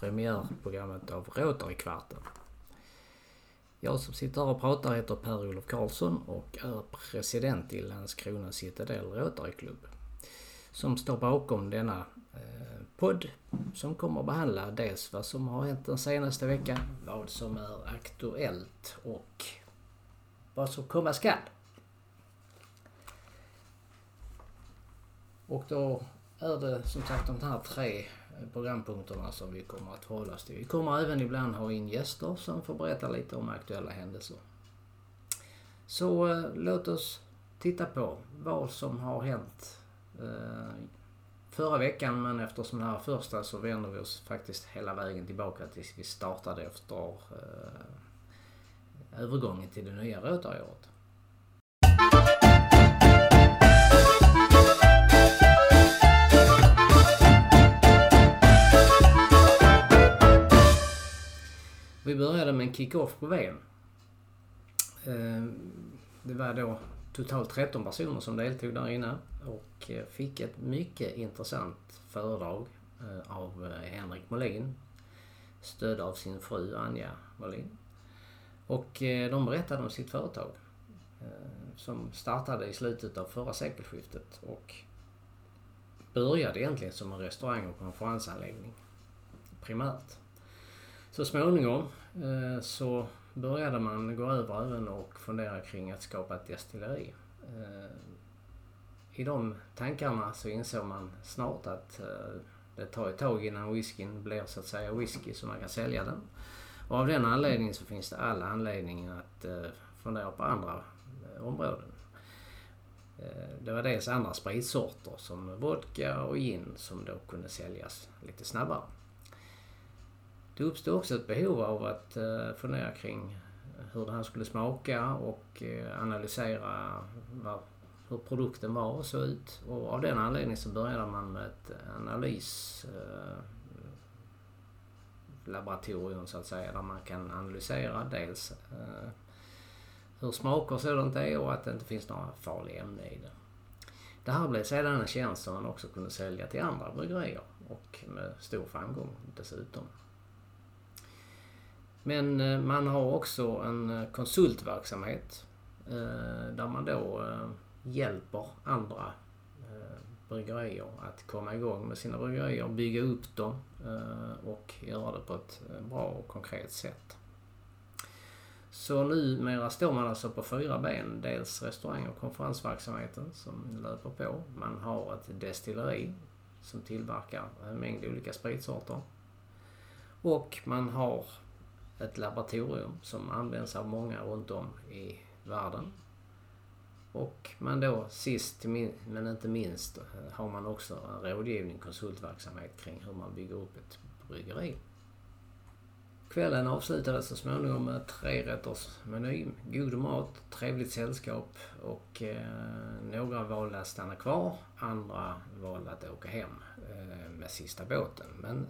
premiärprogrammet av Rotarykvarten. Jag som sitter här och pratar heter Per-Olof Karlsson och är president i Landskrona Citadel Rotaryklubb. Som står bakom denna eh, podd som kommer att behandla dels vad som har hänt den senaste veckan, vad som är aktuellt och vad som komma skall. Och då är det som sagt de här tre programpunkterna som vi kommer att hålla oss till. Vi kommer även ibland ha in gäster som får berätta lite om aktuella händelser. Så eh, låt oss titta på vad som har hänt eh, förra veckan men eftersom det här är första så vänder vi oss faktiskt hela vägen tillbaka tills vi startade efter eh, övergången till det nya Rotaryåret. Vi började med en kick-off på VM. Eh, det var då totalt 13 personer som deltog där inne och eh, fick ett mycket intressant föredrag eh, av Henrik Molin. Stödd av sin fru Anja Molin. Och de berättade om sitt företag. Som startade i slutet av förra sekelskiftet och började egentligen som en restaurang och konferensanläggning. Primärt. Så småningom Eh, så började man gå över även och fundera kring att skapa ett destilleri. Eh, I de tankarna så insåg man snart att eh, det tar ett tag innan whiskyn blir så att säga whisky så man kan sälja den. Och av den anledningen så finns det all anledning att fundera på andra områden. Det var dels andra spritsorter som vodka och gin som då kunde säljas lite snabbare. Det uppstod också ett behov av att eh, fundera kring hur det här skulle smaka och eh, analysera vad, hur produkten var och såg ut. Och av den anledningen så började man med ett analyslaboratorium eh, så att säga där man kan analysera dels hur smaker och sådant är och att det inte finns några farliga ämnen i det. Det här blev sedan en tjänst som man också kunde sälja till andra bryggerier och med stor framgång dessutom. Men eh, man har också en eh, konsultverksamhet eh, där man då hjälper andra bryggerier att komma igång med sina bryggerier, bygga upp dem och göra det på ett bra och konkret sätt. Så numera står man alltså på fyra ben. Dels restaurang och konferensverksamheten som löper på. Man har ett destilleri som tillverkar en mängd olika spritsorter. Och man har ett laboratorium som används av många runt om i världen. Och man då sist men inte minst har man också en rådgivning, konsultverksamhet kring hur man bygger upp ett bryggeri. Kvällen avslutades så småningom med trerättersmeny, god mat, trevligt sällskap och eh, några valde att stanna kvar, andra valde att åka hem eh, med sista båten. Men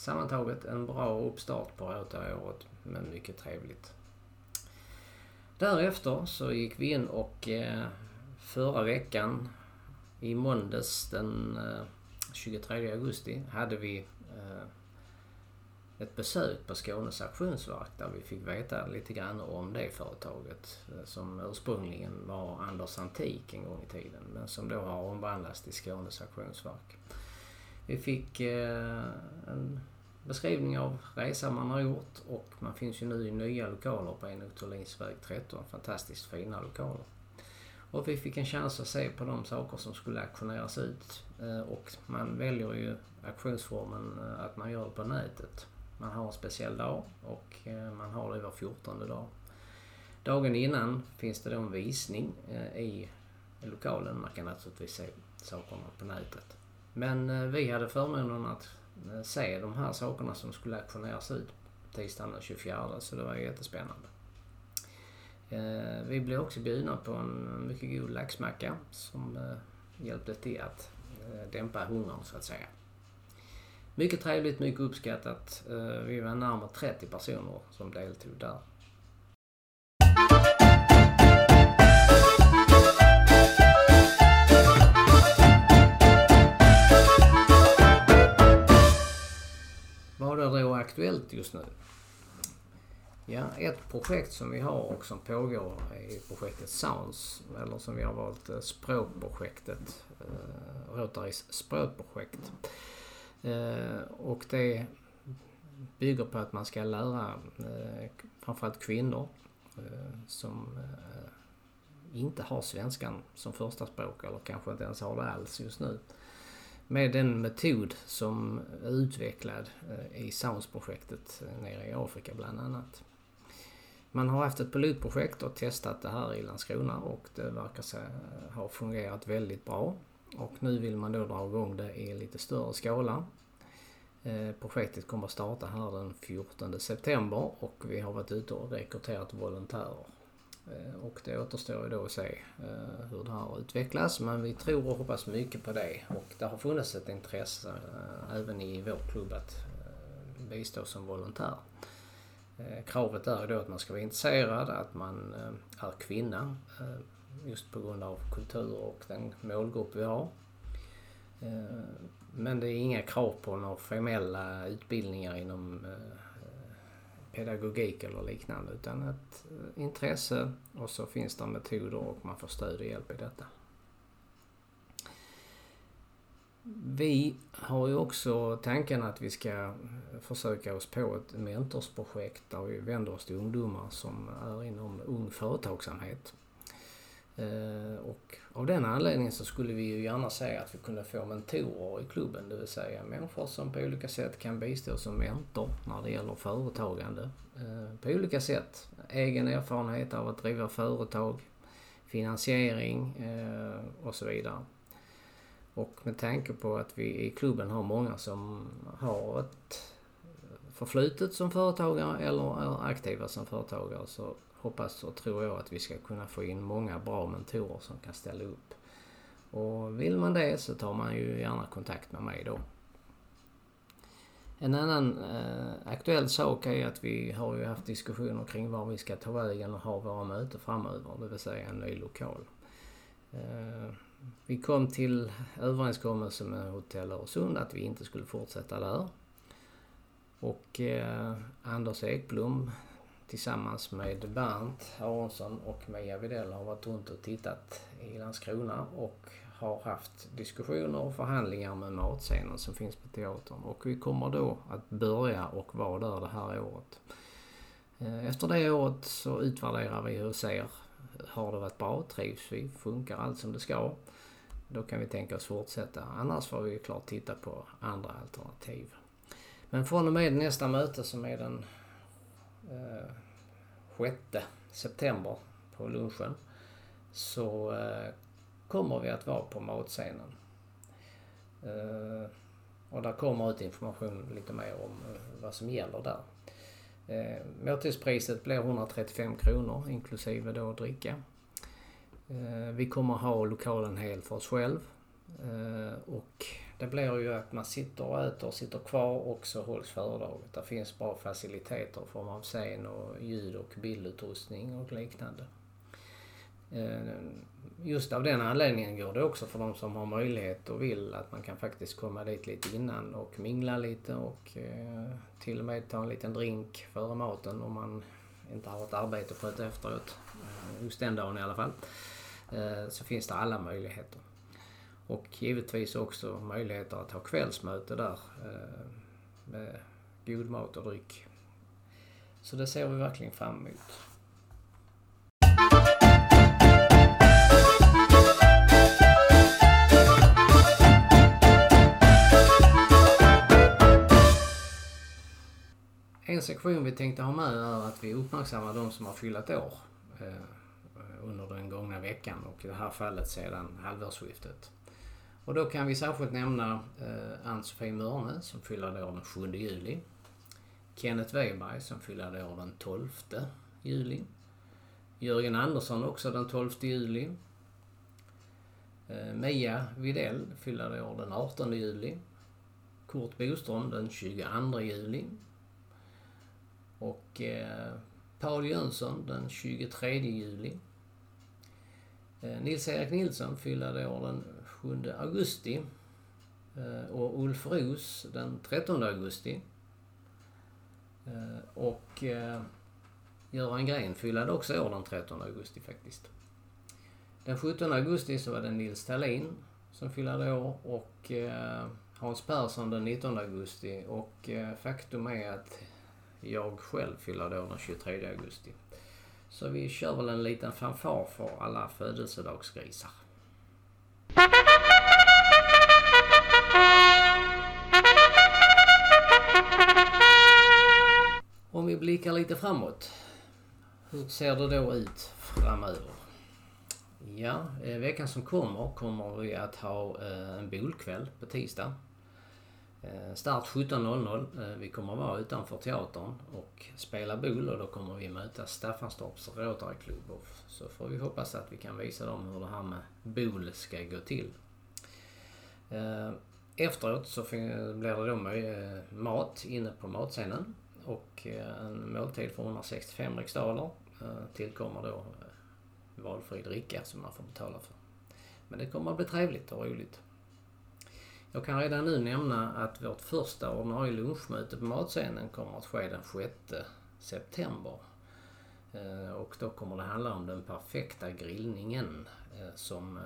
sammantaget en bra uppstart på året men mycket trevligt. Därefter så gick vi in och eh, förra veckan i måndags den eh, 23 augusti hade vi eh, ett besök på Skånes auktionsverk där vi fick veta lite grann om det företaget eh, som ursprungligen var Anders Antik en gång i tiden men som då har omvandlats till Skånes auktionsverk. Vi fick eh, en beskrivning av resan man har gjort och man finns ju nu i nya lokaler på Enok Thulins väg 13. Fantastiskt fina lokaler. Och vi fick en chans att se på de saker som skulle auktioneras ut. Eh, och man väljer ju auktionsformen eh, att man gör det på nätet. Man har en speciell dag och eh, man har det var 14 dag. Dagen innan finns det då en visning i lokalen. Man kan naturligtvis se sakerna på nätet. Men vi hade förmånen att Eh, se de här sakerna som skulle auktioneras ut tisdagen den 24 så det var jättespännande. Eh, vi blev också bjudna på en mycket god laxmacka som eh, hjälpte till att dämpa hungern så att säga. Mycket trevligt, mycket uppskattat. Vi var närmare 30 personer som deltog där. Aktuellt just nu? Ja, ett projekt som vi har och som pågår är projektet Sounds, eller som vi har valt eh, språkprojektet, eh, Rotarys språkprojekt. Eh, och det bygger på att man ska lära eh, framförallt kvinnor eh, som eh, inte har svenskan som första språk eller kanske inte ens har det alls just nu. Med den metod som är utvecklad eh, i Sounds-projektet eh, nere i Afrika bland annat. Man har haft ett pilotprojekt och testat det här i Landskrona och det verkar eh, ha fungerat väldigt bra. Och nu vill man då dra igång det i lite större skala. Projektet kommer att starta här den 14 september och vi har varit ute och rekryterat volontärer. Eh, och det återstår ju då att se eh, hur det här utvecklas men vi tror och hoppas mycket på det och det har funnits ett intresse eh, även i vår klubb att bistå som volontär. Kravet är då att man ska vara intresserad, att man är kvinna just på grund av kultur och den målgrupp vi har. Men det är inga krav på några formella utbildningar inom pedagogik eller liknande utan ett eh, intresse och så finns det metoder och man får stöd och hjälp i detta. Vi har ju också tanken att vi ska eh, försöka oss på ett mentorsprojekt där vi vänder oss till ungdomar som är inom ung företagsamhet. Eh, och av den anledningen så skulle vi ju gärna säga att vi kunde få mentorer i klubben, det vill säga människor som på olika sätt kan bistå som mentor när det gäller företagande. Eh, på olika sätt. Egen erfarenhet av att driva företag, finansiering eh, och så vidare. Och med tanke på att vi i klubben har många som har ett förflutet som företagare eller är aktiva som företagare så hoppas och tror jag att vi ska kunna få in många bra mentorer som kan ställa upp. Och vill man det så tar man ju gärna kontakt med mig då. En annan eh, aktuell sak är att vi har ju haft diskussioner kring var vi ska ta vägen och ha våra möten framöver, det vill säga en ny lokal. Eh, vi kom till överenskommelse med Hotell Öresund att vi inte skulle fortsätta där. Och eh, Anders Ekblom tillsammans med Bernt Aronsson och Mia Videll har varit runt och tittat i Landskrona och har haft diskussioner och förhandlingar med matscenen som finns på teatern. Och vi kommer då att börja och vara där det här året. Eh, efter det året så utvärderar vi hur ser. Har det varit bra? Trivs vi? Funkar allt som det ska? Då kan vi tänka oss fortsätta. Annars får vi klart titta på andra alternativ. Men från och med nästa möte som är den eh, 6 september på lunchen så eh, kommer vi att vara på matscenen. Eh, och där kommer ut information lite mer om eh, vad som gäller där. Eh, måltidspriset blir 135 kronor inklusive då dricka. Eh, vi kommer ha lokalen helt för oss själv. Och det blir ju att man sitter och äter och sitter kvar och så hålls föredraget. Det finns bra faciliteter i form av scen och ljud och bildutrustning och liknande. Eh, just av den anledningen går det också för de som har möjlighet och vill att man kan faktiskt komma dit lite innan och mingla lite och eh, till och med ta en liten drink före maten om man inte har ett arbete att sköta efteråt. Eh, just den dagen i alla fall. Så finns det alla möjligheter. Och givetvis också möjligheter att ha kvällsmöte där eh, med god mat och dryck. Så det ser vi verkligen fram emot. En sektion vi tänkte ha med är att vi uppmärksammar de som har fyllt år eh, under den gångna veckan och i det här fallet sedan halvårsskiftet. Och då kan vi särskilt nämna eh, Ann-Sofie Mörne som fyller år den 7 juli. Kenneth Weberg som fyller år den 12 juli. Jörgen Andersson också den 12 juli. Eh, Mia Videll fyller år den 18 juli. Kurt Boström den 22 juli. Och eh, Paul Jönsson den 23 juli. Eh, Nils-Erik Nilsson fyllde år den 7 augusti. Eh, och Ulf Roos den 13 augusti. Eh, och eh, Göran Gren fyllde också år den 13 augusti faktiskt. Den 17 augusti så var det Nils Tallin som fyllde år och Hans Persson den 19 augusti och faktum är att jag själv fyller år den 23 augusti. Så vi kör väl en liten fanfar för alla födelsedagsgrisar. Lite framåt. Hur ser det då ut framöver? Ja, eh, veckan som kommer kommer vi att ha eh, en bolkväll på tisdag. Eh, start 17.00. Vi kommer vara utanför teatern och spela bol och då kommer vi möta Staffanstorps Rotaryklubb. Så får vi hoppas att vi kan visa dem hur det här med bol ska gå till. Efteråt så blir det då mat inne på matscenen och eh, en måltid för 165 riksdaler eh, tillkommer då eh, valfri dricka som man får betala för. Men det kommer att bli trevligt och roligt. Jag kan redan nu nämna att vårt första ordinarie lunchmöte på matscenen kommer att ske den 6 september. Och då kommer det handla om den perfekta grillningen som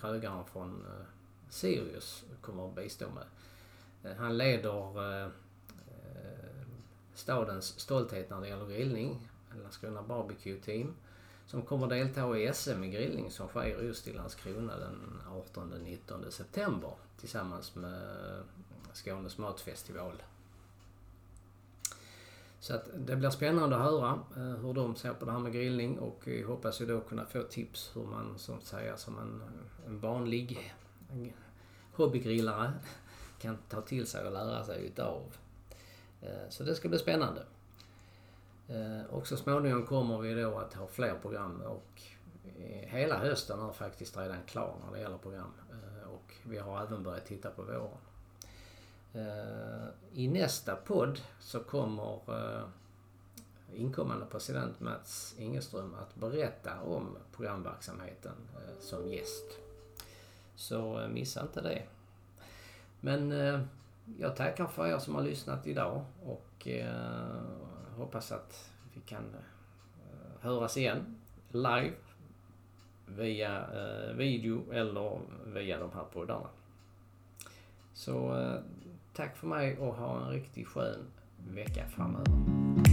krögaren från Sirius kommer att bistå med. Han leder stadens stolthet när det gäller grillning, Landskrona Barbecue Team som kommer delta i SM i grillning som sker just i Landskrona den 18-19 september tillsammans med Skånes matfestival. Så att det blir spännande att höra eh, hur de ser på det här med grillning och vi hoppas ju då kunna få tips hur man som säger som en, en vanlig hobbygrillare kan ta till sig och lära sig utav. Eh, så det ska bli spännande. Eh, och så småningom kommer vi då att ha fler program och eh, hela hösten är faktiskt redan klar när det gäller program. Och vi har även börjat titta på våren. I nästa podd så kommer inkommande president Mats Ingeström att berätta om programverksamheten som gäst. Så missa inte det. Men jag tackar för er som har lyssnat idag och eh, hoppas att vi kan eh, höras igen live via eh, video eller via de här poddarna. Så eh, tack för mig och ha en riktigt skön vecka framöver.